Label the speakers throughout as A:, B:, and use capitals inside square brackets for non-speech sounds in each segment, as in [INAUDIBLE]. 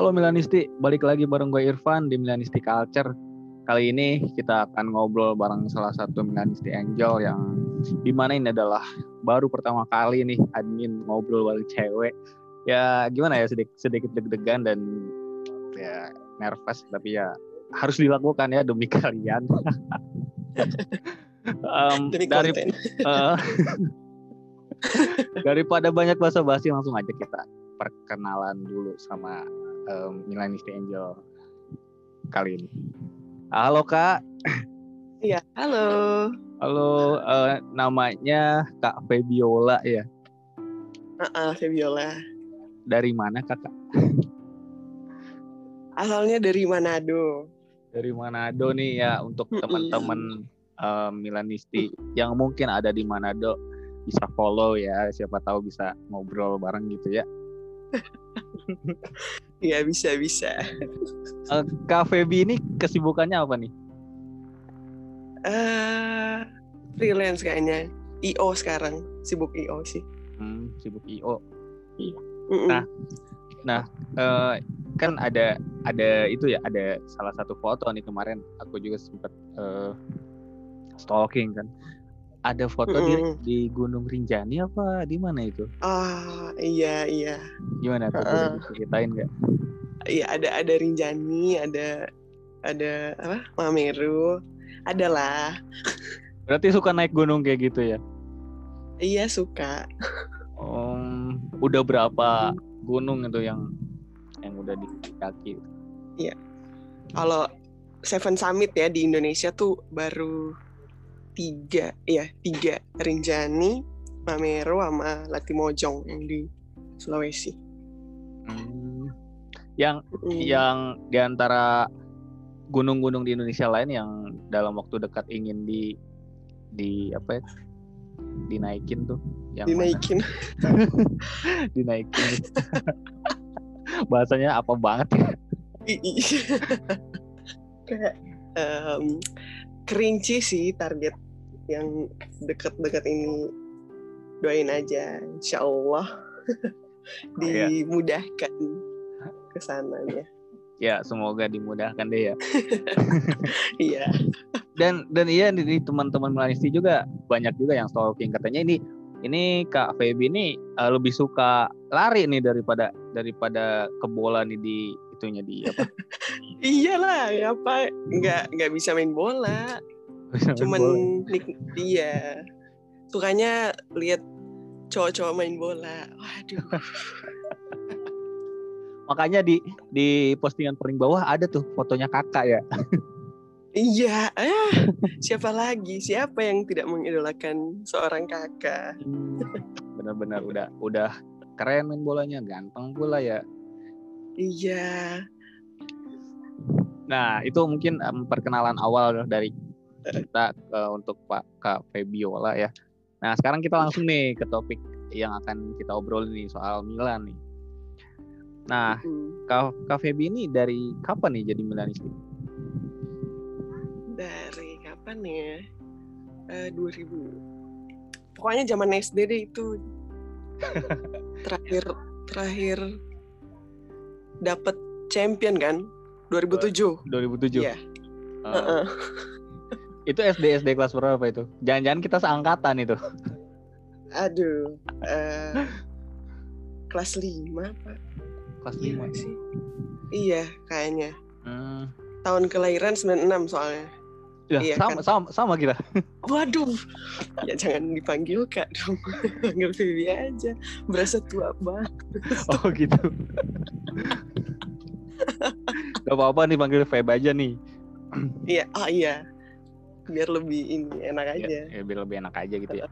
A: Halo Milanisti, balik lagi bareng gue Irfan di Milanisti Culture. Kali ini kita akan ngobrol bareng salah satu Milanisti Angel yang di mana ini adalah baru pertama kali nih admin ngobrol bareng cewek. Ya gimana ya sedikit, sedikit deg-degan dan ya nervous tapi ya harus dilakukan ya demi [LAUGHS] kalian. um,
B: Demi
A: dari [LAUGHS] eh, [LAUGHS] daripada banyak bahasa basi langsung aja kita perkenalan dulu sama um, Milanisti Angel kali ini. Halo Kak,
B: Iya, halo.
A: halo eh, namanya Kak Febiola ya.
B: Heeh, Febiola.
A: Dari mana Kakak?
B: Asalnya dari Manado.
A: Dari Manado nih ya untuk teman-teman um, Milanisti yang mungkin ada di Manado bisa follow ya, siapa tahu bisa ngobrol bareng gitu ya. [LAUGHS]
B: Iya, bisa bisa.
A: Eh, Kak Febi ini kesibukannya apa nih?
B: Eh, freelance kayaknya. IO sekarang, sibuk IO sih.
A: Hmm, sibuk IO.
B: Mm-mm.
A: Nah, eh, kan ada ada itu ya ada salah satu foto nih kemarin aku juga sempat eh, stalking kan ada foto di,
B: Mm-mm.
A: di Gunung Rinjani apa di mana itu
B: Ah, iya iya.
A: gimana tuh boleh diceritain nggak
B: Iya, ada ada Rinjani, ada ada apa? Mameru. Adalah.
A: berarti suka naik gunung kayak gitu ya
B: Iya, suka.
A: Om, udah berapa gunung itu yang yang udah di kaki
B: Kalau Seven Summit ya di Indonesia tuh baru tiga, ya tiga Rinjani, Mameru, sama Latimojong yang di Sulawesi.
A: Hmm. yang
B: Mm.
A: yang di antara gunung-gunung di Indonesia lain yang dalam waktu dekat ingin di di apa ya, dinaikin tuh yang
B: dinaikin. [LAUGHS]
A: dinaikin bahasanya apa banget ya [LAUGHS]
B: Kayak em, kerinci sih target yang deket-deket ini. Doain aja, insya Allah. [LAUGHS]
A: Iya.
B: dimudahkan ke sananya.
A: ya semoga dimudahkan deh ya. [LAUGHS]
B: Iya.
A: dan dan iya di, teman-teman Melanisti juga banyak juga yang stalking. Katanya ini ini Kak Feby ini eh, lebih suka lari nih daripada daripada ke bola nih di itunya di apa? [LAUGHS]
B: Iyalah, apa nggak nggak bisa main bola, [LAUGHS] cuman nik- iya sukanya lihat cowok-cowok main bola. Waduh, [LAUGHS]
A: makanya di di postingan paling bawah ada tuh fotonya kakak ya
B: iya. Ah, siapa lagi? Siapa yang tidak mengidolakan seorang kakak?
A: benar-benar udah udah keren main bolanya ganteng pula ya
B: Iya.
A: Nah, itu mungkin em, perkenalan awal dari kita eh, untuk Pak Kak Febiola ya. Nah, sekarang kita langsung nih ke topik yang akan kita obrolin nih soal Milan nih. Nah,
B: Hmm.
A: Kak, Kak Febi ini dari kapan nih jadi Milanisti?
B: Dari kapan ya? Eh 2000. Pokoknya zaman SD deh itu. [LAUGHS] terakhir terakhir dapat champion kan? 2007.
A: 2007.
B: Iya.
A: Eh,
B: Heeh.
A: Itu SD SD kelas berapa itu? Jangan-jangan kita seangkatan itu.
B: Aduh. eh, kelas 5 apa?
A: Kelas
B: Iya
A: 5.
B: nggak sih? Iya, kayaknya.
A: Hmm.
B: Tahun kelahiran 96 soalnya.
A: Ya,
B: Iya,
A: sama,
B: kan?
A: sama sama kita.
B: Waduh. Ya jangan dipanggil Kak dong. [LAUGHS] Panggil Vivi aja. Berasa tua banget.
A: Oh gitu. [LAUGHS] Gak apa-apa nih panggil Feb aja nih.
B: Iya, ah iya. Biar lebih ini enak
A: Ya,
B: aja.
A: ya, biar lebih enak aja gitu ya.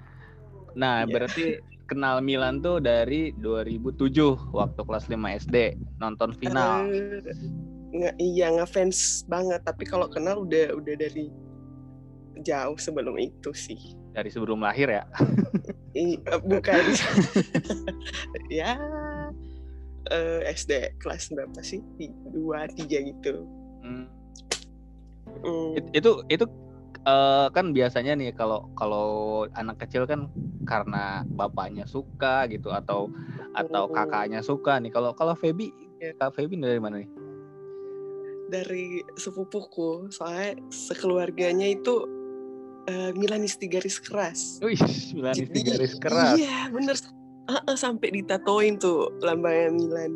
A: Nah,
B: Iya.
A: berarti kenal Milan tuh dari 2007 waktu kelas 5 SD nonton final.
B: Eh, nggak iya ngefans banget tapi kalau kenal udah udah dari jauh sebelum itu sih
A: dari sebelum lahir ya.
B: I, eh, bukan [LAUGHS] ya eh, SD kelas berapa sih dua tiga gitu
A: Hmm.
B: Hmm,
A: It- Itu itu eh, kan biasanya nih kalau kalau anak kecil kan karena bapaknya suka gitu atau atau
B: Oh.
A: kakaknya suka nih. Kalau kalau Feby Ya. Kak Feby dari mana nih?
B: Dari sepupuku, soalnya sekeluarganya itu uh, Milanisti garis keras.
A: Wih, Milanisti garis keras.
B: Iya, bener. Uh, uh, sampai ditatoin tuh lambangnya Milan.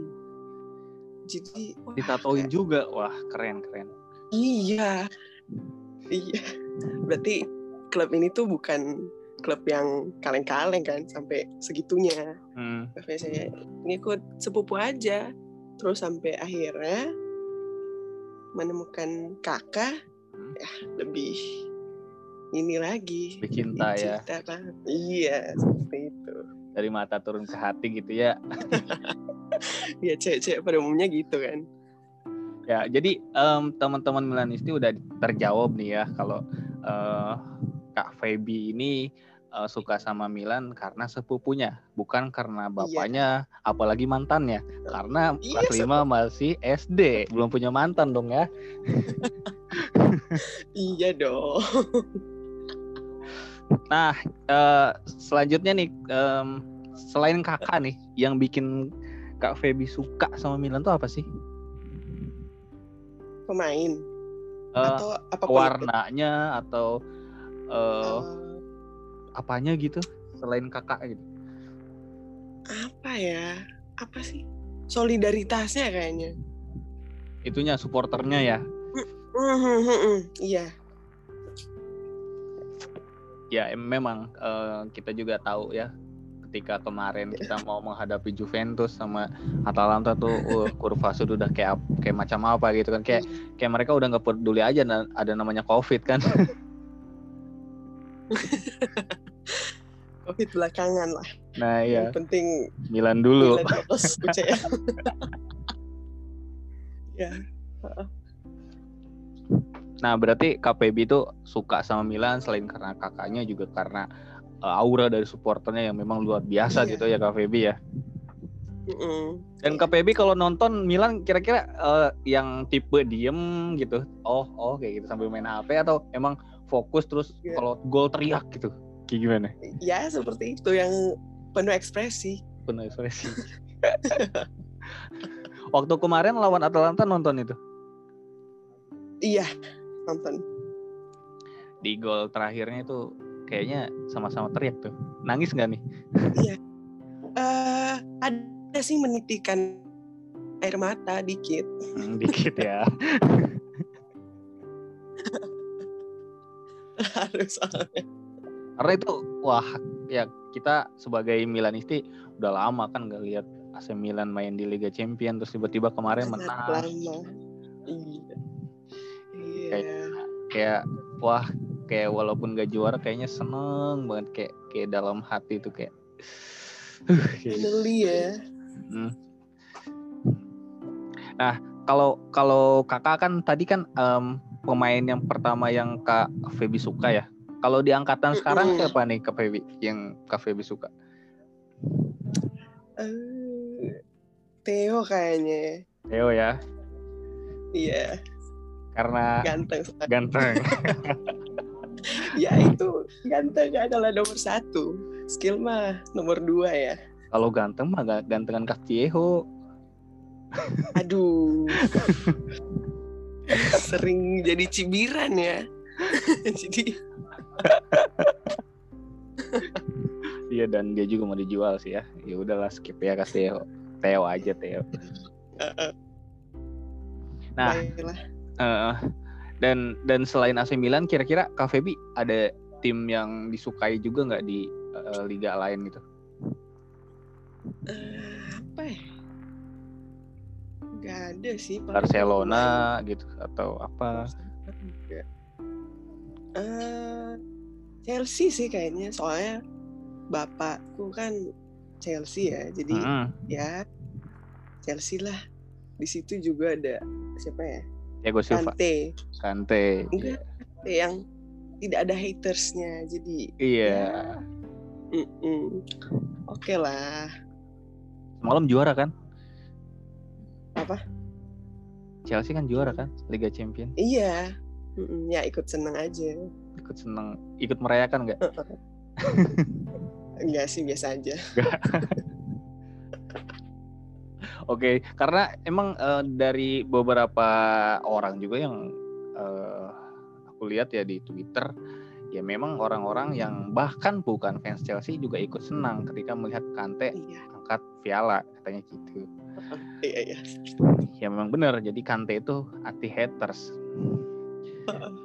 B: Jadi
A: wah, ditatoin juga, wah keren keren.
B: Iya, iya. Berarti klub ini tuh bukan klub yang kaleng-kaleng kan sampai segitunya. Hmm. Saya ngikut sepupu aja, terus sampai akhirnya menemukan kakak, hmm. ya lebih ini lagi.
A: Lebih cinta ya.
B: Cinta banget. Iya, seperti itu.
A: Dari mata turun ke hati gitu ya. [LAUGHS]
B: ya cewek-cewek pada umumnya gitu kan.
A: Ya, jadi um, teman-teman Milanisti udah terjawab nih ya kalau uh, Kak Feby ini uh, suka sama Milan karena sepupunya, bukan karena iya. bapaknya, iya. apalagi mantannya. Karena iya, kelas 5 masih SD, belum punya mantan dong ya. [LAUGHS]
B: iya dong.
A: Nah, uh, selanjutnya nih, um, selain kakak nih, yang bikin Kak Feby suka sama Milan tuh apa sih?
B: Pemain.
A: Uh, atau apa warnanya atau uh, uh, apanya gitu selain kakak gitu?
B: Apa ya? Apa sih? Solidaritasnya kayaknya.
A: Itunya supporternya ya?
B: Iya.
A: Ya memang uh, kita juga tahu ya ketika kemarin kita mau menghadapi Juventus sama Atalanta tuh uh, kurva sudah udah kayak kayak macam apa gitu kan kayak kayak mereka udah nggak peduli aja ada namanya covid kan [LAUGHS]
B: Covid belakangan lah.
A: Nah iya.
B: Yang penting
A: Milan dulu. Milan
B: terus, [LAUGHS] ya.
A: Nah berarti KPB itu suka sama Milan selain karena kakaknya juga karena uh, aura dari supporternya yang memang luar biasa iya. gitu ya KPB ya. Mm-mm. Dan KPB kalau nonton Milan kira-kira uh, yang tipe diem gitu, oh oh kayak gitu sambil main HP atau emang fokus terus yeah. kalau gol teriak gitu kayak gimana
B: ya seperti itu yang penuh ekspresi
A: penuh ekspresi [LAUGHS] waktu kemarin lawan Atalanta nonton itu
B: iya nonton
A: di gol terakhirnya itu kayaknya sama-sama teriak tuh. Nangis nggak nih?
B: Iya. Uh, ada sih menitikan air mata dikit.
A: Hmm, dikit ya. [LAUGHS]
B: Harus
A: karena itu wah ya kita sebagai Milanisti udah lama kan nggak lihat AC Milan main di Liga Champion terus tiba-tiba kemarin Sangat menang. lama.
B: iya.
A: Kayak, kayak wah kayak [LAUGHS] walaupun gak juara kayaknya seneng banget kayak kayak dalam hati itu kayak
B: Finally [SIGHS] ya hmm.
A: nah kalau kalau kakak kan tadi kan um, pemain yang pertama yang Kak Feby suka ya. Kalau di angkatan sekarang siapa nih Kak Feby yang Kak Feby suka?
B: Uh, Theo kayaknya.
A: Theo ya.
B: Iya.
A: Karena
B: ganteng.
A: Ganteng. [LAUGHS]
B: ya itu ganteng adalah nomor satu. Skill mah nomor dua ya.
A: Kalau ganteng mah gantengan Castillejo.
B: Aduh. [LAUGHS] sering jadi cibiran ya [LAUGHS] jadi
A: iya dan dia juga mau dijual sih ya ya udahlah skip ya kasih Theo aja Theo nah uh, dan dan selain AC Milan kira-kira KVB ada tim yang disukai juga nggak di uh, liga lain gitu
B: uh, apa ya Gak ada sih.
A: Barcelona main. gitu atau apa?
B: Uh, Chelsea sih kayaknya soalnya bapakku kan Chelsea ya jadi hmm. ya Chelsea lah di situ juga ada siapa ya
A: Thiago Silva. Kante. Kante
B: enggak yeah. yang tidak ada hatersnya jadi
A: iya.
B: yeah. oke okay lah.
A: Malam juara kan?
B: Apa?
A: Chelsea kan juara kan? Liga Champion.
B: Iya. Ya ikut seneng aja.
A: Ikut seneng ikut merayakan nggak?
B: Enggak [LAUGHS] sih biasa aja
A: Oke, karena emang uh, dari beberapa orang juga yang uh, aku lihat ya di Twitter, ya memang orang-orang yang bahkan bukan fans Chelsea juga ikut senang ketika melihat Kante iya. angkat Piala katanya gitu. [LAUGHS]
B: Iya iya.
A: Ya memang benar. Jadi Kante itu anti haters. [LAUGHS]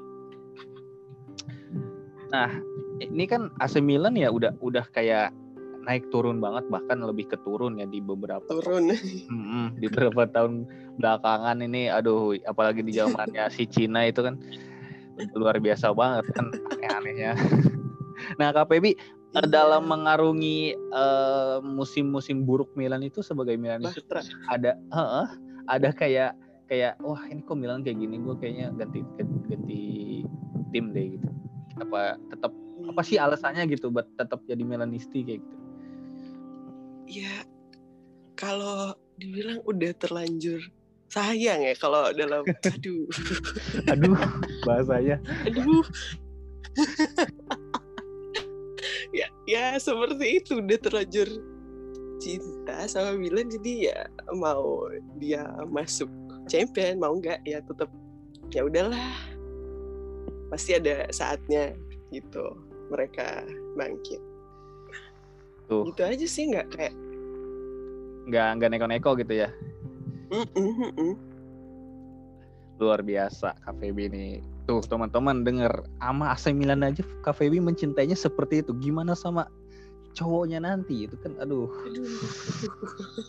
A: Nah, ini kan AC Milan ya udah udah kayak naik turun banget bahkan lebih ke turun ya di beberapa
B: turun.
A: Hmm, di beberapa tahun belakangan ini aduh apalagi di zamannya si Cina itu kan luar biasa banget kan aneh-anehnya. [LAUGHS] Nah KPB eh, iya. dalam mengarungi uh, musim-musim buruk Milan itu sebagai Milan itu ada uh, ada kayak kayak wah ini kok Milan kayak gini? Gue kayaknya ganti ganti tim deh gitu. Apa tetap apa sih alasannya gitu buat tetap jadi Milanisti kayak gitu
B: ya kalau dibilang udah terlanjur sayang ya kalau dalam aduh. [LAUGHS]
A: Aduh bahasanya.
B: Aduh. Ya ya seperti itu. Udah terlanjur cinta sama Milan jadi ya mau dia masuk champion mau nggak ya tetap ya udahlah. Pasti ada saatnya gitu mereka bangkit Tuh. Gitu aja sih nggak kayak
A: nggak nggak neko-neko gitu ya. Luar biasa KVB ini. Tuh teman-teman denger ama AC Milan aja KVB mencintainya seperti itu. Gimana sama cowoknya nanti itu kan aduh. aduh.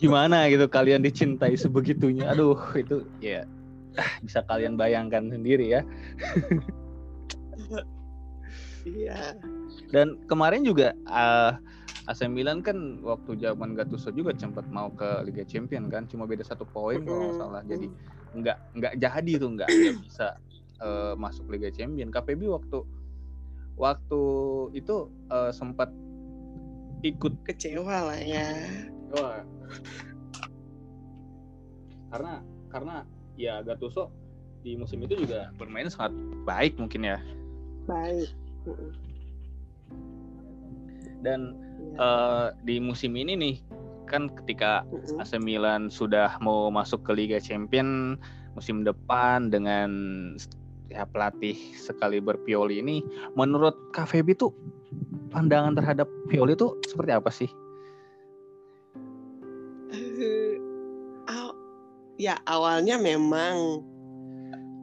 A: Gimana gitu kalian dicintai sebegitunya. Aduh itu ya ah, bisa kalian bayangkan sendiri ya.
B: Iya.
A: Dan kemarin juga uh, AC Milan kan waktu zaman Gattuso juga sempat mau ke Liga Champion kan cuma beda satu poin kalau nggak salah. Jadi nggak nggak jadi tuh nggak bisa uh, masuk Liga Champion. KPB waktu waktu itu uh, sempat ikut.
B: Kecewa lah ya.
A: Karena karena ya Gattuso di musim itu juga bermain sangat baik mungkin ya.
B: Baik.
A: Dan uh, di musim ini nih kan ketika AC Milan sudah mau masuk ke Liga Champion musim depan dengan ya pelatih sekali berpioli ini menurut KVB tuh pandangan terhadap Pioli itu seperti apa sih?
B: Uh, ya awalnya memang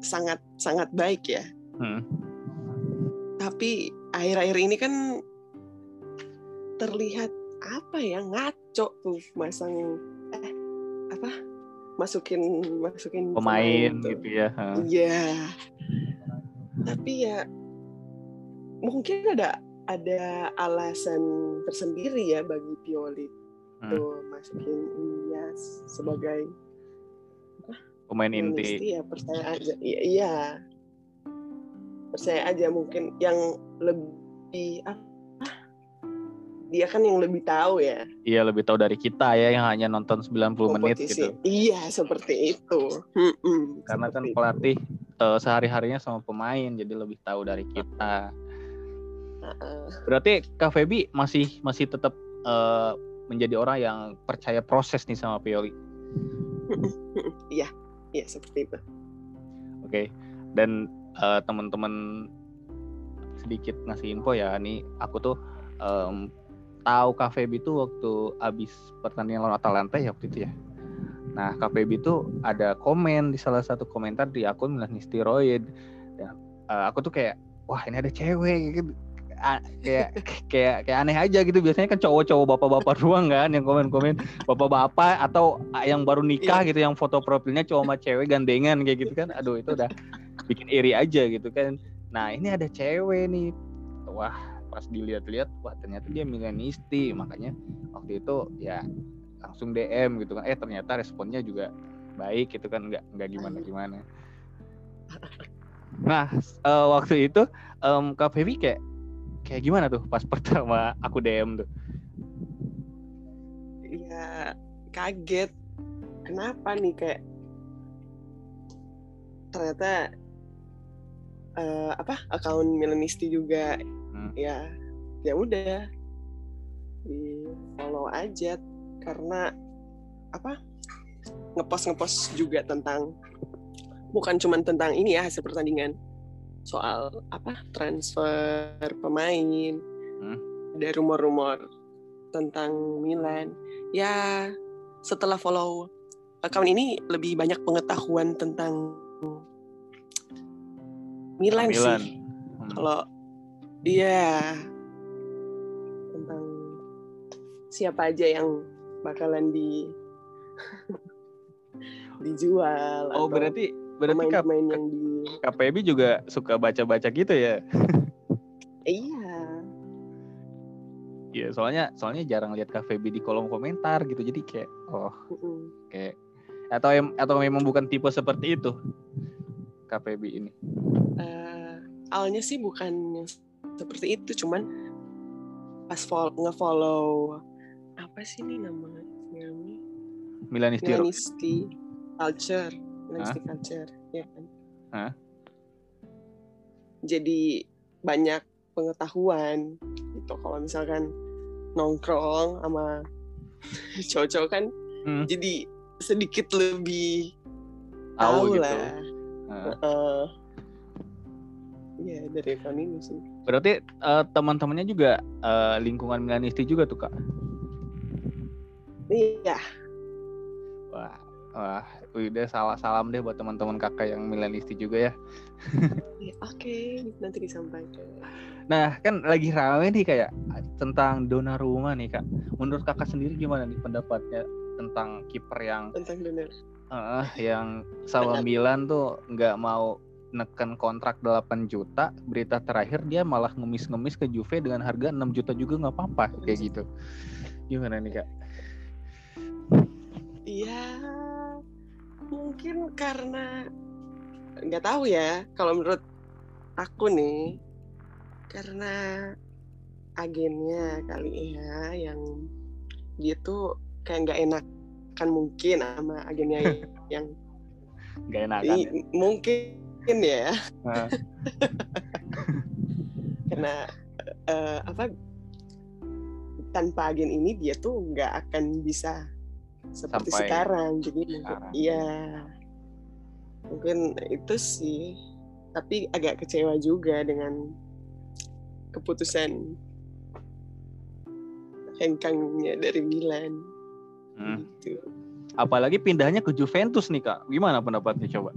B: sangat sangat baik ya. Hmm. Tapi akhir-akhir ini kan terlihat apa ya ngaco tuh masang eh apa masukin masukin
A: pemain gitu ya
B: iya tapi ya mungkin ada ada alasan tersendiri ya bagi Pioli hmm. tuh masukin iya sebagai
A: apa? pemain inti
B: ya percaya aja iya, iya percaya aja mungkin yang lebih apa dia kan yang lebih tahu ya.
A: Iya, lebih tahu dari kita ya yang hanya nonton 90 Kompetisi. menit gitu.
B: Iya, seperti itu.
A: Karena kan pelatih uh, sehari-harinya sama pemain jadi lebih tahu dari kita. Berarti Kak Feby masih masih tetap uh, menjadi orang yang percaya proses nih sama Pioli.
B: Iya, iya seperti itu.
A: Oke. Okay. Dan uh, teman-teman sedikit ngasih info ya, nih aku tuh um, tahu KVB itu waktu habis pertandingan lawan Atalanta ya waktu itu ya. Nah KVB itu ada komen di salah satu komentar di akun Milan Steroid. Dan uh, aku tuh kayak wah ini ada cewek gitu. kayak [LAUGHS] kayak kayak aneh aja gitu biasanya kan cowok-cowok bapak-bapak [LAUGHS] ruang kan yang komen-komen bapak-bapak atau yang baru nikah iya. gitu yang foto profilnya cowok sama cewek gandengan kayak gitu kan aduh itu udah bikin iri aja gitu kan nah ini ada cewek nih wah pas dilihat-lihat wah ternyata dia milenisti. Makanya waktu itu ya langsung DM gitu kan. Eh ternyata responnya juga baik gitu kan. Nggak nggak gimana gimana. [LAUGHS] Nah uh, waktu itu um, Kak Feby kayak kayak gimana tuh pas [LAUGHS] pertama aku DM tuh?
B: Ya kaget. Kenapa nih kayak ternyata uh, apa akun Milenisti juga hmm. ya ya udah di follow aja karena apa ngepost ngepost juga tentang bukan cuma tentang ini ya hasil pertandingan soal apa transfer pemain
A: Hmm.
B: ada rumor-rumor tentang Milan ya setelah follow account ini lebih banyak pengetahuan tentang Milan,
A: Milan.
B: sih
A: Hmm.
B: kalau iya tentang siapa aja yang bakalan di [LAUGHS] dijual
A: Oh
B: atau
A: berarti berarti
B: pemain-pemain yang di
A: KPB juga suka baca-baca gitu ya?
B: iya
A: Iya soalnya soalnya jarang lihat KVB di kolom komentar gitu jadi kayak oh kayak atau em- atau memang bukan tipe seperti itu KPB ini.
B: Eh, awalnya sih bukan yang seperti itu cuman pas follow, nge-follow apa sih ini namanya? Namanya
A: Milanisti.
B: Milanisti culture Milanisti culture ya kan?
A: Hah?
B: jadi banyak pengetahuan gitu. Kalau misalkan nongkrong sama [LAUGHS] cowok-cowok kan
A: Hmm.
B: jadi sedikit lebih
A: Tahu
B: tahu
A: gitu.
B: lah.
A: Nah,
B: Eh, Iya dari ini sih
A: berarti eh, teman-temannya juga eh, lingkungan Milanisti juga tuh kak.
B: iya
A: Wah, wah, udah salah salam deh buat teman-teman kakak yang Milanisti juga ya.
B: Iya, oke nanti disampaikan
A: Nah, kan lagi rame nih kayak tentang Donnarumma nih kak. Menurut kakak sendiri gimana nih pendapatnya tentang kiper yang
B: tentang donor
A: eh yang sama Milan tuh nggak mau neken kontrak 8 juta. Berita terakhir dia malah ngemis-ngemis ke Juve dengan harga 6 juta juga nggak apa-apa kayak gitu. Gimana nih kak?
B: Iya, mungkin karena nggak tahu ya. Kalau menurut aku nih, karena agennya kali ya yang dia tuh kayak nggak enak kan mungkin sama agennya [LAUGHS] yang
A: Nggak enakan. Ya?
B: i- mungkin ya
A: Nah, [LAUGHS]
B: karena eh, apa tanpa agen ini dia tuh nggak akan bisa seperti
A: Sampai
B: sekarang jadi
A: sekarang.
B: iya mungkin itu sih tapi agak kecewa juga dengan keputusan hengkangnya dari Milan
A: hmm.
B: gitu
A: Apalagi pindahnya ke Juventus nih kak. Gimana pendapatnya coba?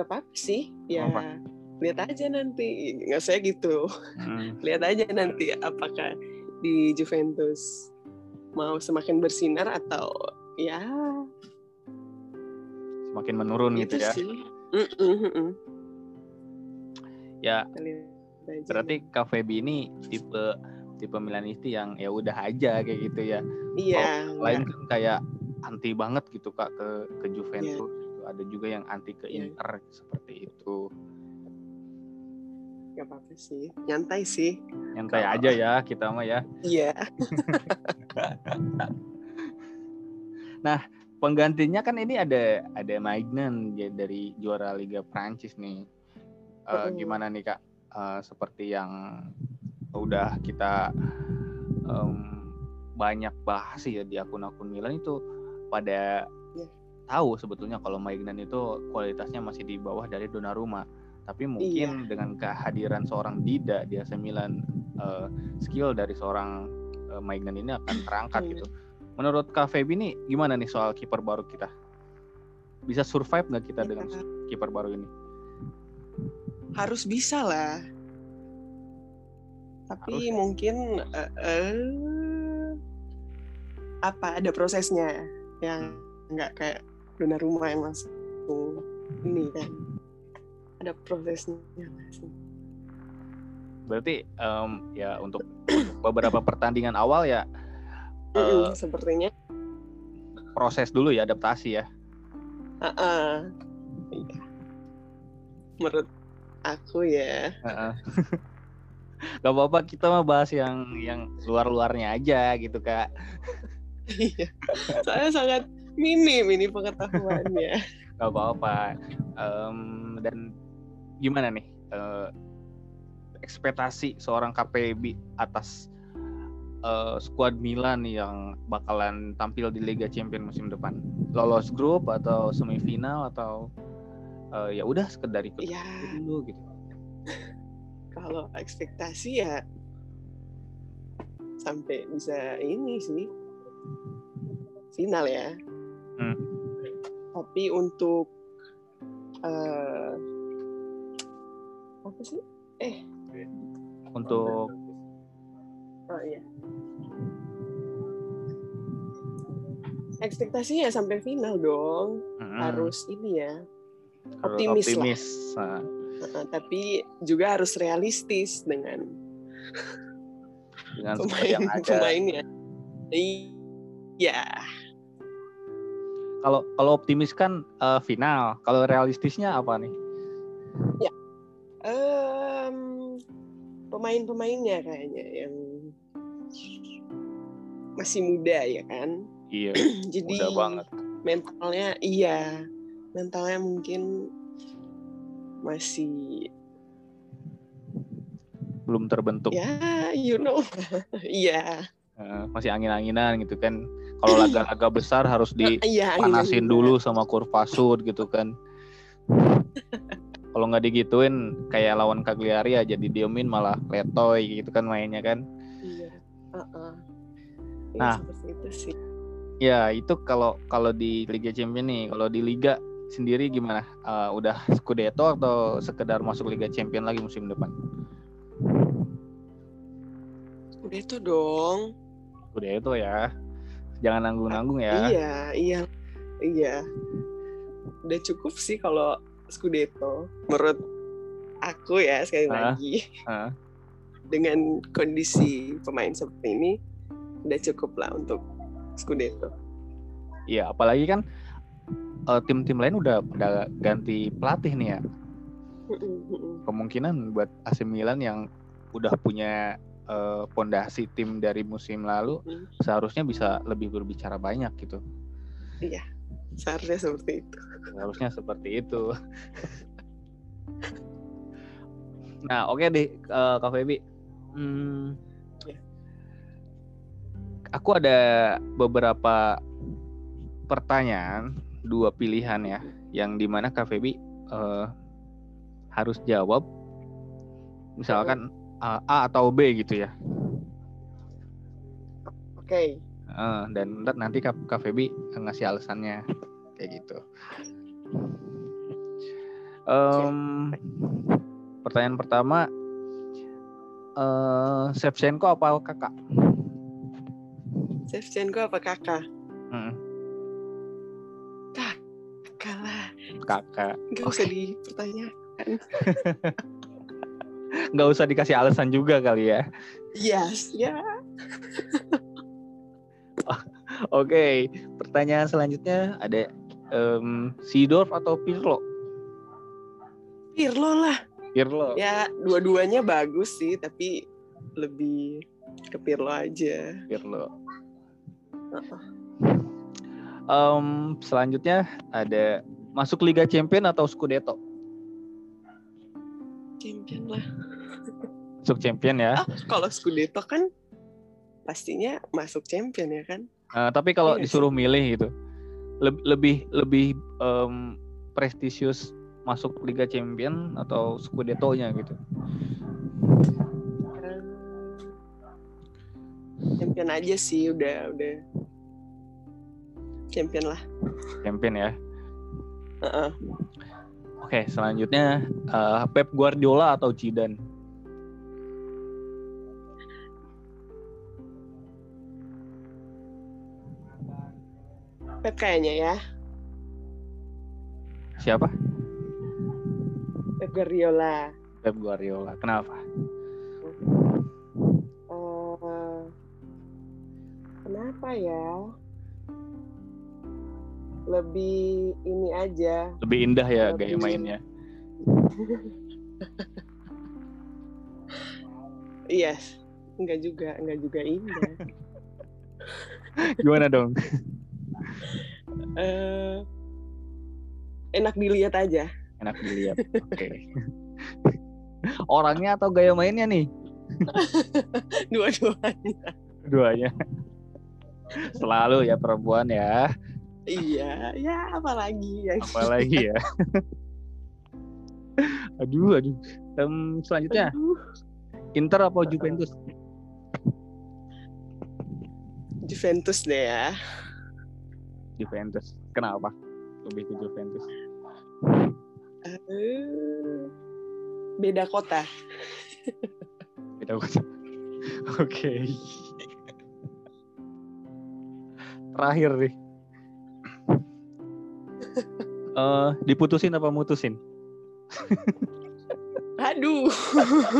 B: Nggak apa-apa sih ya
A: Apa?
B: lihat aja nanti nggak saya gitu
A: Hmm. [LAUGHS]
B: lihat aja nanti apakah di Juventus mau semakin bersinar atau ya
A: Semakin menurun
B: itu
A: gitu ya.
B: sih.
A: Ya berarti KVB ini tipe tipe Milanisti yang ya udah aja kayak gitu ya.
B: iya
A: lain kan kayak anti banget gitu kak ke ke Juventus gitu. Ada juga yang anti ke
B: Iya.
A: Inter seperti itu
B: nggak apa-apa sih nyantai sih
A: nyantai
B: Kalau-
A: aja ya kita mah ya
B: iya [LAUGHS]
A: penggantinya kan ini ada ada Maignan ya, dari juara Liga Prancis nih Eh,
B: Mm-mm.
A: gimana nih kak Eh, seperti yang udah kita em, banyak bahas ya di akun-akun Milan itu pada. Tahu sebetulnya kalau Maignan itu kualitasnya masih di bawah dari Donnarumma. Tapi mungkin dengan kehadiran seorang Dida di AC Milan eh, skill dari seorang eh, Maignan ini akan terangkat
B: Iya.
A: gitu. Menurut Kak Feby nih gimana nih soal kiper baru kita? Bisa survive nggak kita dengan
B: Ya,
A: kiper baru ini?
B: Harus bisa lah. Tapi
A: Harus.
B: mungkin eh, eh, apa ada prosesnya yang nggak kayak Donnarumma yang langsung ini kan. Ada prosesnya langsung
A: berarti em, ya untuk beberapa pertandingan awal ya
B: Mm-mm, sepertinya.
A: proses dulu ya adaptasi ya.
B: Ah iya. menurut aku ya.
A: Heeh. [LAUGHS] Gak apa-apa kita mah bahas yang yang luar-luarnya aja gitu kak.
B: iya. Saya sangat minim ini pengetahuannya [LAUGHS]
A: Gak apa-apa. Em, dan gimana nih eh, ekspektasi seorang KPB atas uh, skuad Milan yang bakalan tampil di Liga Champions musim depan? Lolos grup atau semifinal atau uh, ya udah sekedar ikut
B: Ya,
A: dulu gitu. [LAUGHS]
B: kalau ekspektasi ya sampai bisa ini sih final ya.
A: Hmm.
B: Tapi untuk eh apa sih? Eh,
A: Untuk
B: oh iya. Ekspektasinya ya sampai final dong.
A: mm,
B: Harus ini ya.
A: harus
B: optimis lah.
A: optimis. Nah,
B: tapi juga harus realistis dengan
A: dengan [LAUGHS] seperti yang
B: pemain
A: ada.
B: pemainnya. Iya.
A: Kalau kalau optimis kan uh, final. Kalau realistisnya apa nih?
B: Em, pemain-pemainnya kayaknya yang masih muda ya kan.
A: Iya, [CLEARS THROAT]
B: Jadi
A: mudah banget.
B: mentalnya iya, mentalnya mungkin masih
A: Belum terbentuk.
B: ya you know. [LAUGHS] Iya.
A: Eh, masih angin-anginan gitu kan. Kalau laga-laga besar harus [LAUGHS]
B: Iya,
A: dipanasin
B: angin-anginan.
A: dulu sama kurva sud gitu kan. Kalau nggak digituin kayak lawan Cagliari aja didiemin malah letoy gitu kan mainnya kan.
B: Iya.
A: Nah.
B: itu sih.
A: Ya itu kalau kalau di Liga Champions nih, kalau di Liga sendiri gimana? Eh, udah Scudetto atau sekedar masuk Liga Champions lagi musim depan?
B: Udah itu dong.
A: Scudetto ya, jangan nanggung-nanggung ya.
B: Iya, iya. Iya. Udah cukup sih kalau Scudetto. Menurut aku ya sekali
A: Ah,
B: lagi
A: ah.
B: dengan kondisi pemain seperti ini udah cukup lah untuk Scudetto.
A: Iya, apalagi kan eh, tim-tim lain udah pada ganti pelatih nih ya. Kemungkinan buat AC Milan yang udah punya eh, pondasi tim dari musim lalu
B: Hmm.
A: seharusnya bisa lebih berbicara banyak gitu.
B: Seharusnya seperti itu.
A: Seharusnya seperti itu. [LAUGHS] nah, oke deh eh, Kak Febi. Hmm,
B: Ya.
A: Aku ada beberapa pertanyaan, dua pilihan ya, yang di mana Kak Febi eh, harus jawab. Misalkan A atau B gitu ya.
B: Oke.
A: Eh, dan ntar nanti Kak, Febi ngasih alasannya kayak gitu. Em, pertanyaan pertama, eh Shevchenko apa kakak?
B: Shevchenko apa kakak?
A: Hmm,
B: Kakak lah.
A: kakak.
B: Gak usah dipertanyakan. [LAUGHS]
A: Nggak usah dikasih alasan juga kali ya.
B: Yes, ya. [LAUGHS]
A: Oke, pertanyaan selanjutnya ada em, Seedorf atau Pirlo?
B: Pirlo lah.
A: Pirlo.
B: Ya, dua-duanya bagus sih, tapi lebih ke Pirlo aja.
A: Pirlo.
B: Heeh.
A: Em, selanjutnya ada masuk Liga Champion atau Scudetto?
B: Champion lah.
A: Masuk Champion ya.
B: Ah, kalau Scudetto kan pastinya masuk champion ya kan?
A: Eh, tapi kalau
B: sih.
A: disuruh milih gitu, leb- lebih lebih em, prestisius masuk Liga Champion atau Scudetto-nya gitu.
B: Champion aja sih, udah udah champion lah.
A: Champion ya.
B: Heeh.
A: Oke, selanjutnya eh, Pep Guardiola atau Zidane?
B: Pep kayaknya ya,
A: Siapa?
B: Pep Guardiola.
A: Pep Guardiola. Kenapa?
B: Eh, kenapa ya? Lebih ini aja.
A: Lebih indah ya gaya mainnya. [LAUGHS]
B: Iya, enggak juga, enggak juga indah. [LAUGHS]
A: Gimana dong?
B: Eh, enak dilihat aja.
A: Enak dilihat. Oke. [LAUGHS] Orangnya atau gaya mainnya nih?
B: Dua-duanya.
A: dua-duanya. Selalu ya perempuan ya.
B: Iya, ya apalagi yang
A: Apalagi ya. [LAUGHS] aduh, aduh. Em, selanjutnya
B: Aduh,
A: Inter apa Juventus?
B: Juventus deh ya.
A: Juventus. Kenapa? Lebih ke Juventus.
B: Eh, beda kota.
A: Beda kota. [LAUGHS] Oke. Terakhir nih. Eh, diputusin apa mutusin?
B: Aduh,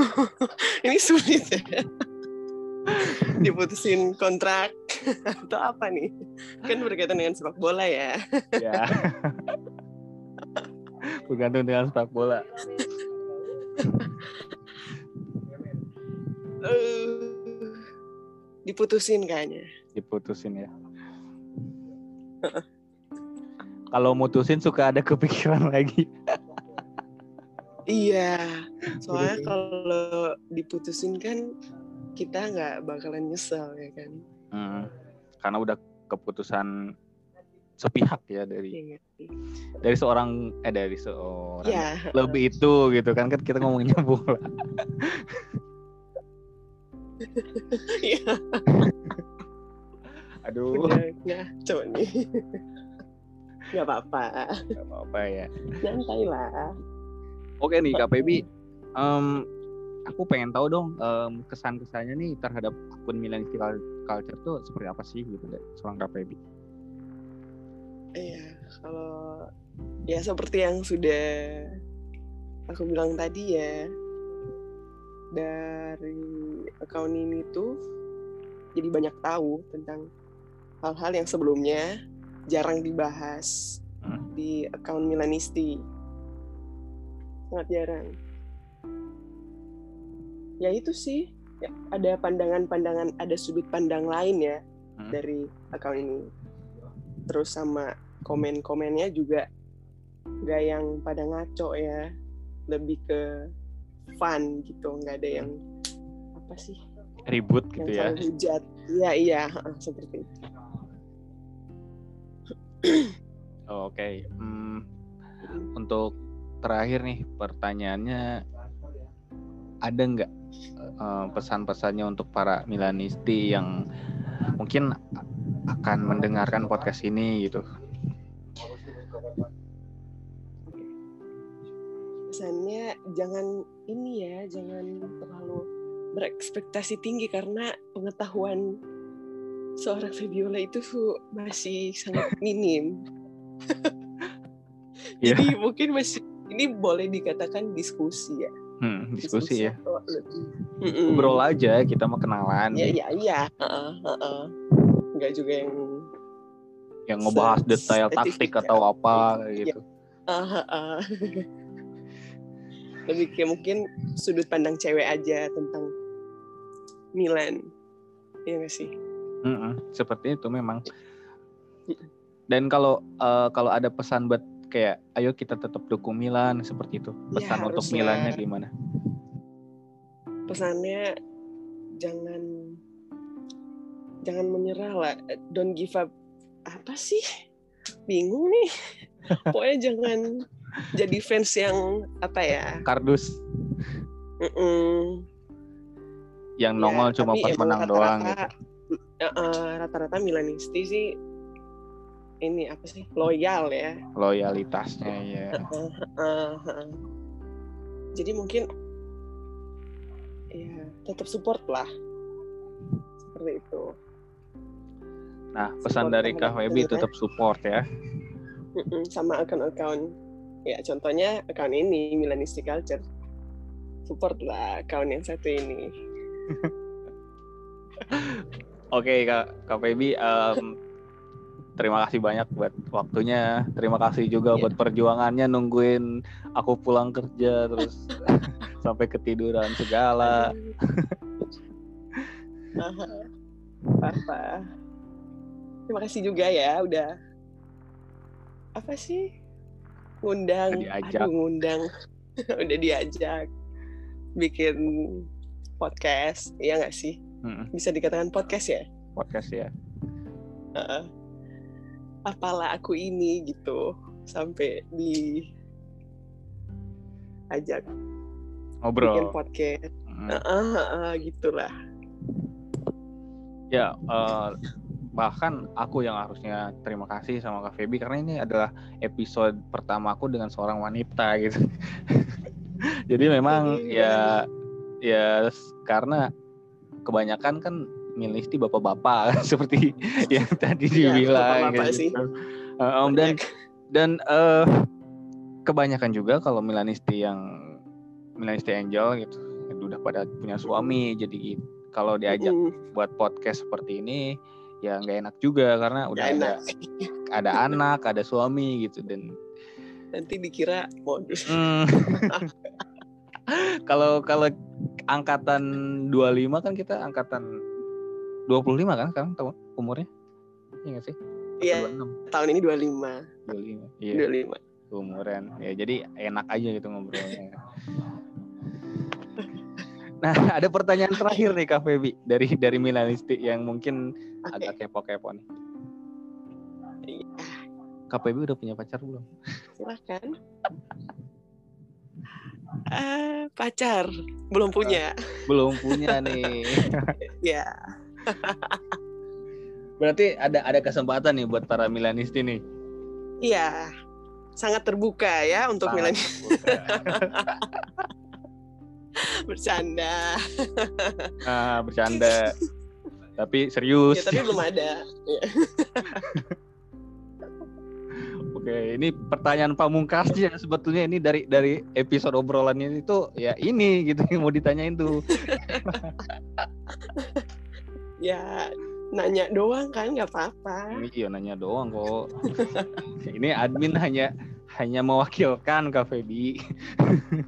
B: [LAUGHS] ini sulit ya. Diputusin kontrak atau apa nih? Kan berkaitan dengan sepak bola ya.
A: Ya. Bergantung dengan sepak bola.
B: Eh, diputusin kayaknya.
A: Diputusin ya. Kalau mutusin suka ada kepikiran [LAUGHS] lagi.
B: Iya, [LAUGHS] soalnya kalau diputusin kan kita nggak bakalan nyesel ya kan.
A: Hmm, karena udah keputusan sepihak ya dari
B: Iya
A: dari seorang eh dari seorang
B: Ya,
A: lebih itu gitu kan kan kita ngomonginnya bola. [LAUGHS]
B: iya.
A: Aduh,
B: Udah ngaco nih. Nggak apa-apa,
A: nggak apa-apa ya.
B: nyantai lah.
A: Oke nih Kak Pebi, em, aku pengen tahu dong em, kesan-kesannya nih terhadap akun Millennial Culture tuh seperti apa sih gitu deh, seorang Kak Pebi.
B: Iya, kalau ya seperti yang sudah aku bilang tadi ya, dari account ini tuh jadi banyak tahu tentang hal-hal yang sebelumnya jarang dibahas
A: Hmm.
B: di account Milanisti. Sangat jarang. Ya itu sih, ya, ada pandangan-pandangan, ada sudut pandang lain ya
A: Hmm.
B: dari account ini. Terus sama komen-komennya juga nggak yang pada ngaco ya, lebih ke fun gitu, nggak ada yang apa sih
A: Ribut
B: yang
A: gitu ya.
B: hujat. Iya iya seperti itu.
A: Oke, Hmm, untuk terakhir nih pertanyaannya ada nggak eh, pesan-pesannya untuk para Milanisti yang mungkin akan mendengarkan podcast ini gitu?
B: Pesannya jangan ini ya, jangan terlalu berekspektasi tinggi karena pengetahuan seorang Fabiola itu masih sangat minim. [LAUGHS]
A: Iya.
B: Jadi mungkin masih ini boleh dikatakan diskusi ya.
A: Hmm, diskusi ya.
B: atau lebih. Mm-mm.
A: Ngobrol aja, kita mau kenalan.
B: Ya iya iya. Heeh, heeh. Nggak juga yang
A: yang ngebahas detail taktik
B: ya.
A: atau apa
B: Iya.
A: gitu.
B: lebih kayak mungkin sudut pandang cewek aja tentang Milan. Iya nggak sih?
A: Mm-mm, seperti itu memang. Dan kalau eh, kalau ada pesan buat kayak ayo kita tetap dukung Milan seperti itu.
B: Ya,
A: Pesan untuk
B: haruslah.
A: Milannya gimana?
B: Pesannya jangan jangan menyerah lah. Don't give up. Apa sih? Bingung nih. [LAUGHS] Pokoknya jangan jadi fans yang apa ya?
A: Kardus
B: Mm-mm.
A: yang
B: Ya,
A: nongol cuma
B: tapi
A: pas menang doang gitu.
B: Rata-rata- eh, rata-rata Milanisti sih ini apa sih loyal ya
A: Loyalitasnya ya.
B: Eh, eh, eh. jadi mungkin ya tetap support lah seperti itu
A: Nah, pesan
B: Support
A: dari Kak Webi
B: Milan.
A: tetap support ya.
B: Sama akun-akun ya contohnya akun ini Milanisti Culture support lah akun yang satu ini [LAUGHS]
A: Oke Kak Kak Webi em, terima kasih banyak buat waktunya. Terima kasih juga
B: Iya.
A: buat perjuangannya nungguin aku pulang kerja terus [LAUGHS] sampai ketiduran segala.
B: apa terima kasih juga ya udah apa sih ngundang
A: diajak.
B: aduh ngundang [LAUGHS] udah diajak bikin podcast iya nggak sih
A: Mm-mm.
B: bisa dikatakan podcast ya.
A: podcast ya.
B: Heeh. apalah aku ini gitu sampai di ajak bikin
A: Ngobrol.
B: podcast.
A: Mm.
B: Heeh, heeh, gitulah.
A: Ya, eh, bahkan aku yang harusnya terima kasih sama Kak Feby karena ini adalah episode pertama aku dengan seorang wanita gitu. [LAUGHS] Jadi memang ya ya s- karena kebanyakan kan milenisti bapak-bapak [LAUGHS] seperti [LAUGHS] yang tadi
B: Iya,
A: dibilang
B: bapak-bapak
A: kayak
B: sih.
A: gitu. Eh, om, dan dan eh, kebanyakan juga kalau milenisti yang milenisti angel gitu udah pada punya suami jadi kalau diajak
B: Mm,
A: buat podcast seperti ini ya nggak enak juga karena udah ada
B: enak. [LAUGHS]
A: ada anak ada suami gitu dan
B: Nanti dikira modus.
A: hmm, kalau kalau angkatan 25 kan kita angkatan 25 kan sekarang tahun umurnya Iya nggak sih?
B: Iya,
A: 26
B: tahun ini 25.
A: 25 iya
B: 25.
A: umuran ya jadi enak aja gitu ngobrolnya [LAUGHS] nah ada pertanyaan terakhir nih Kak Feby dari dari Milanisti yang mungkin agak kepo-kepo nih
B: Iya.
A: Kak Feby udah punya pacar belum?
B: Silahkan. Ah, pacar belum punya.
A: Belum punya nih. [LAUGHS]
B: Ya,
A: Berarti ada ada kesempatan nih buat para Milanisti nih.
B: iya. Sangat terbuka ya untuk
A: terbuka. [LAUGHS]
B: bercanda.
A: Ah, bercanda. Tapi serius.
B: Ya, tapi belum ada. [LAUGHS]
A: Oke, ini pertanyaan pamungkasnya [LAUGHS] sebetulnya ini dari dari episode obrolannya itu ya ini gitu yang mau ditanyain tuh. [LAUGHS]
B: ya, nanya doang kan nggak apa-apa.
A: Iya nanya doang kok. [LAUGHS] ini admin hanya hanya mewakilkan Kak Feby.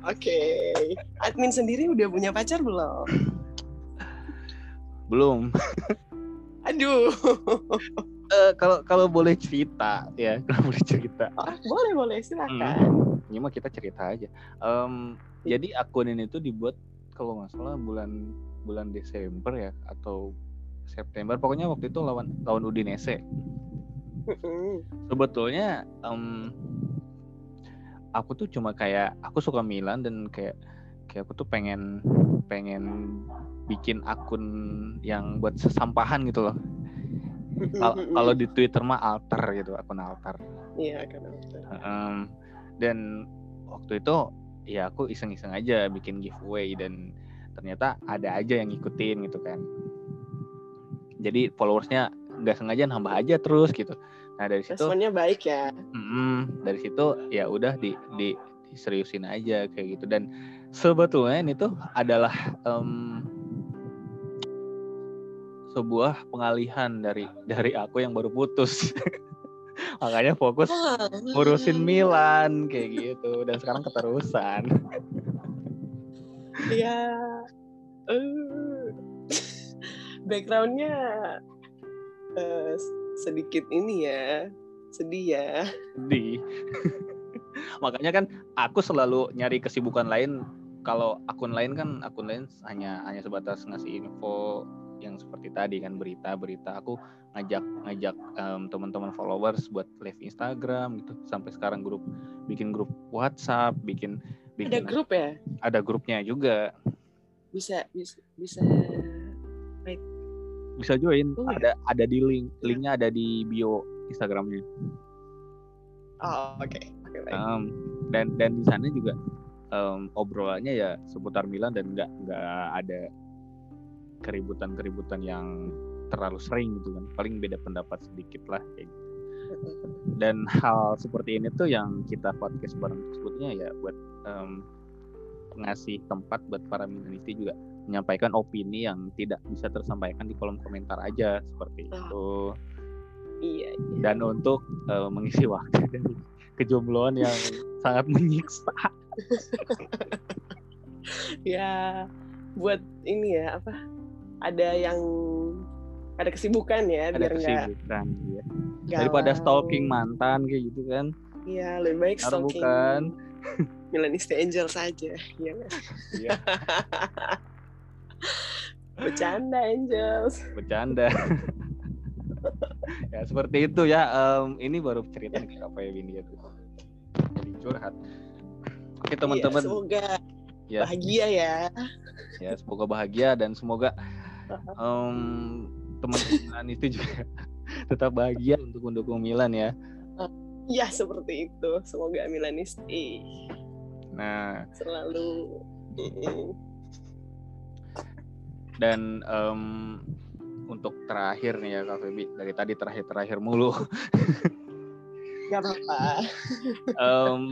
B: Oke. Admin sendiri udah punya pacar belum?
A: Belum.
B: Aduh.
A: Eh, kalau kalau boleh cerita ya, [LAUGHS] kalau boleh cerita.
B: Oh, boleh boleh silakan.
A: Ini mah kita cerita aja. Em, jadi akun ini tuh dibuat kalau nggak salah bulan bulan Desember ya atau September. Pokoknya waktu itu lawan lawan Udinese. Sebetulnya em, aku tuh cuma kayak aku suka Milan dan kayak kayak aku tuh pengen pengen bikin akun yang buat sesampahan gitu loh. [LAUGHS] Kalau di Twitter mah alter gitu, akun alter.
B: Iya kan. betul.
A: Em, dan waktu itu ya aku iseng-iseng aja bikin giveaway dan ternyata ada aja yang ngikutin gitu kan jadi followersnya nggak sengaja nambah aja terus gitu nah dari situ
B: Responnya baik ya.
A: mm, dari situ ya udah di, di diseriusin aja kayak gitu dan sebetulnya ini tuh adalah em, sebuah pengalihan dari dari aku yang baru putus. [LAUGHS] Makanya fokus ngurusin Milan kayak gitu. Dan sekarang keterusan.
B: Iya. Eh, backgroundnya eh, sedikit ini ya, sedih ya.
A: di [LAUGHS] makanya kan aku selalu nyari kesibukan lain. Kalau akun lain kan akun lain hanya hanya sebatas ngasih info yang seperti tadi kan berita-berita aku ngajak ngajak em, teman-teman followers buat live Instagram gitu sampai sekarang grup bikin grup WhatsApp bikin bikin
B: Ada grup ya?
A: ada grupnya juga
B: Bisa bisa bisa.
A: bisa join
B: Oh, ya?
A: ada ada di link linknya ada di bio Instagramnya
B: Oh oke oke baik.
A: Em, dan dan di sana juga em, obrolannya ya seputar Milan dan nggak nggak ada keributan-keributan yang terlalu sering gitu kan paling beda pendapat sedikit lah kayak gitu. dan hal seperti ini tuh yang kita podcast bareng sebetulnya ya buat em, ngasih tempat buat para Milanisti juga menyampaikan opini yang tidak bisa tersampaikan di kolom komentar aja seperti itu
B: Iya iya.
A: dan untuk eh, mengisi waktu [LAUGHS] dari kejombloan yang sangat menyiksa [LAUGHS]
B: Ya buat ini ya apa? Ada yang ada kesibukan ya
A: ada
B: biar
A: kesibukan ya. daripada stalking mantan kayak gitu kan
B: Iya lebih baik
A: Benar
B: stalking [LAUGHS]
A: bukan
B: Milanisti Angel saja. Iya nggak?
A: Iya. [LAUGHS]
B: Bercanda Angels.
A: Bercanda. [LAUGHS] ya seperti itu ya. Um, ini baru cerita nih apa ya Windy itu. Jadi curhat. Oke teman-teman.
B: Iya, semoga
A: ya,
B: bahagia ya.
A: Ya semoga bahagia dan semoga um, teman-teman itu juga [LAUGHS] tetap bahagia untuk mendukung Milan ya.
B: Ya seperti itu. Semoga Milanisti.
A: Nah.
B: Selalu.
A: Dan um, untuk terakhir nih ya Kak Febi dari tadi terakhir terakhir mulu. [LAUGHS]
B: Gak apa-apa.
A: um,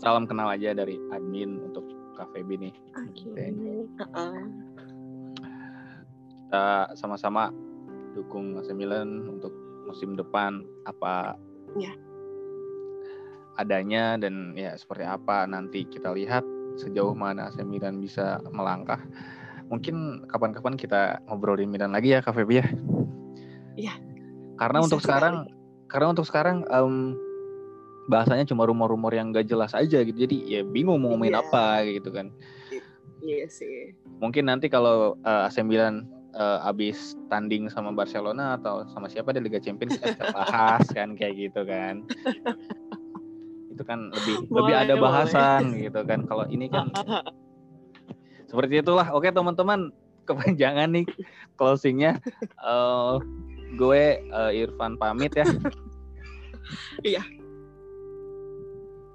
A: salam kenal aja dari admin untuk Kak Febi nih.
B: Okay. Uh-uh.
A: Kita sama-sama dukung AC Milan untuk musim depan apa
B: ya.
A: adanya dan ya seperti apa nanti kita lihat sejauh mana AC Milan bisa melangkah mungkin kapan-kapan kita ngobrolin Milan lagi ya Kak Febi ya.
B: Iya.
A: Karena untuk sekarang karena untuk sekarang um, bahasanya cuma rumor-rumor yang gak jelas aja gitu. Jadi ya bingung mau ngomongin yeah. apa gitu kan.
B: Iya sih.
A: Mungkin nanti kalau uh, AC Milan uh, abis tanding sama Barcelona atau sama siapa di Liga Champions kita bahas [LAUGHS] kan kayak gitu kan. itu kan lebih boleh, lebih ada bahasan boleh. gitu kan. Kalau ini kan [LAUGHS] seperti itulah. Oke teman-teman kepanjangan nih closingnya. Uh, gue uh, Irfan pamit ya. [LAUGHS]
B: Iya.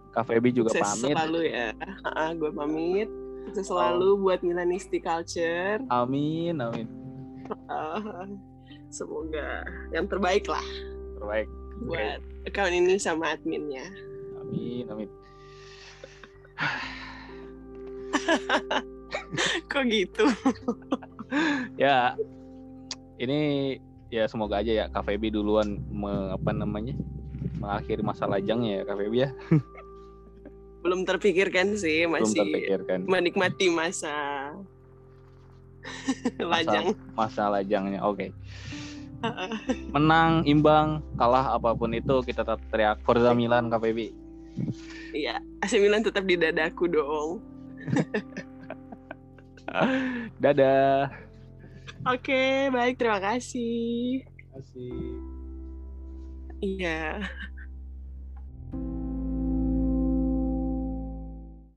A: Kak Febi juga
B: Sukses
A: pamit.
B: selalu ya. Uh, gue pamit. Sukses selalu oh. buat Milanisti Culture.
A: Amin amin
B: uh, semoga yang terbaik lah
A: terbaik
B: buat okay. account ini sama adminnya
A: amin amin [LAUGHS]
B: Kok gitu?
A: ya, ini ya semoga aja ya Febi duluan me, apa namanya mengakhiri masa lajangnya ya Febi ya.
B: Belum terpikirkan sih, masih Belum terpikirkan. menikmati masa lajang.
A: Masa, masa lajangnya, oke. Okay. Menang, imbang, kalah apa pun itu kita tetap teriak Forza Milan Kak Febi.
B: Iya, AC Milan tetap di dadaku dong. [LAUGHS]
A: Dadah.
B: Oke, baik. Terima kasih.
A: Terima kasih.
B: Iya.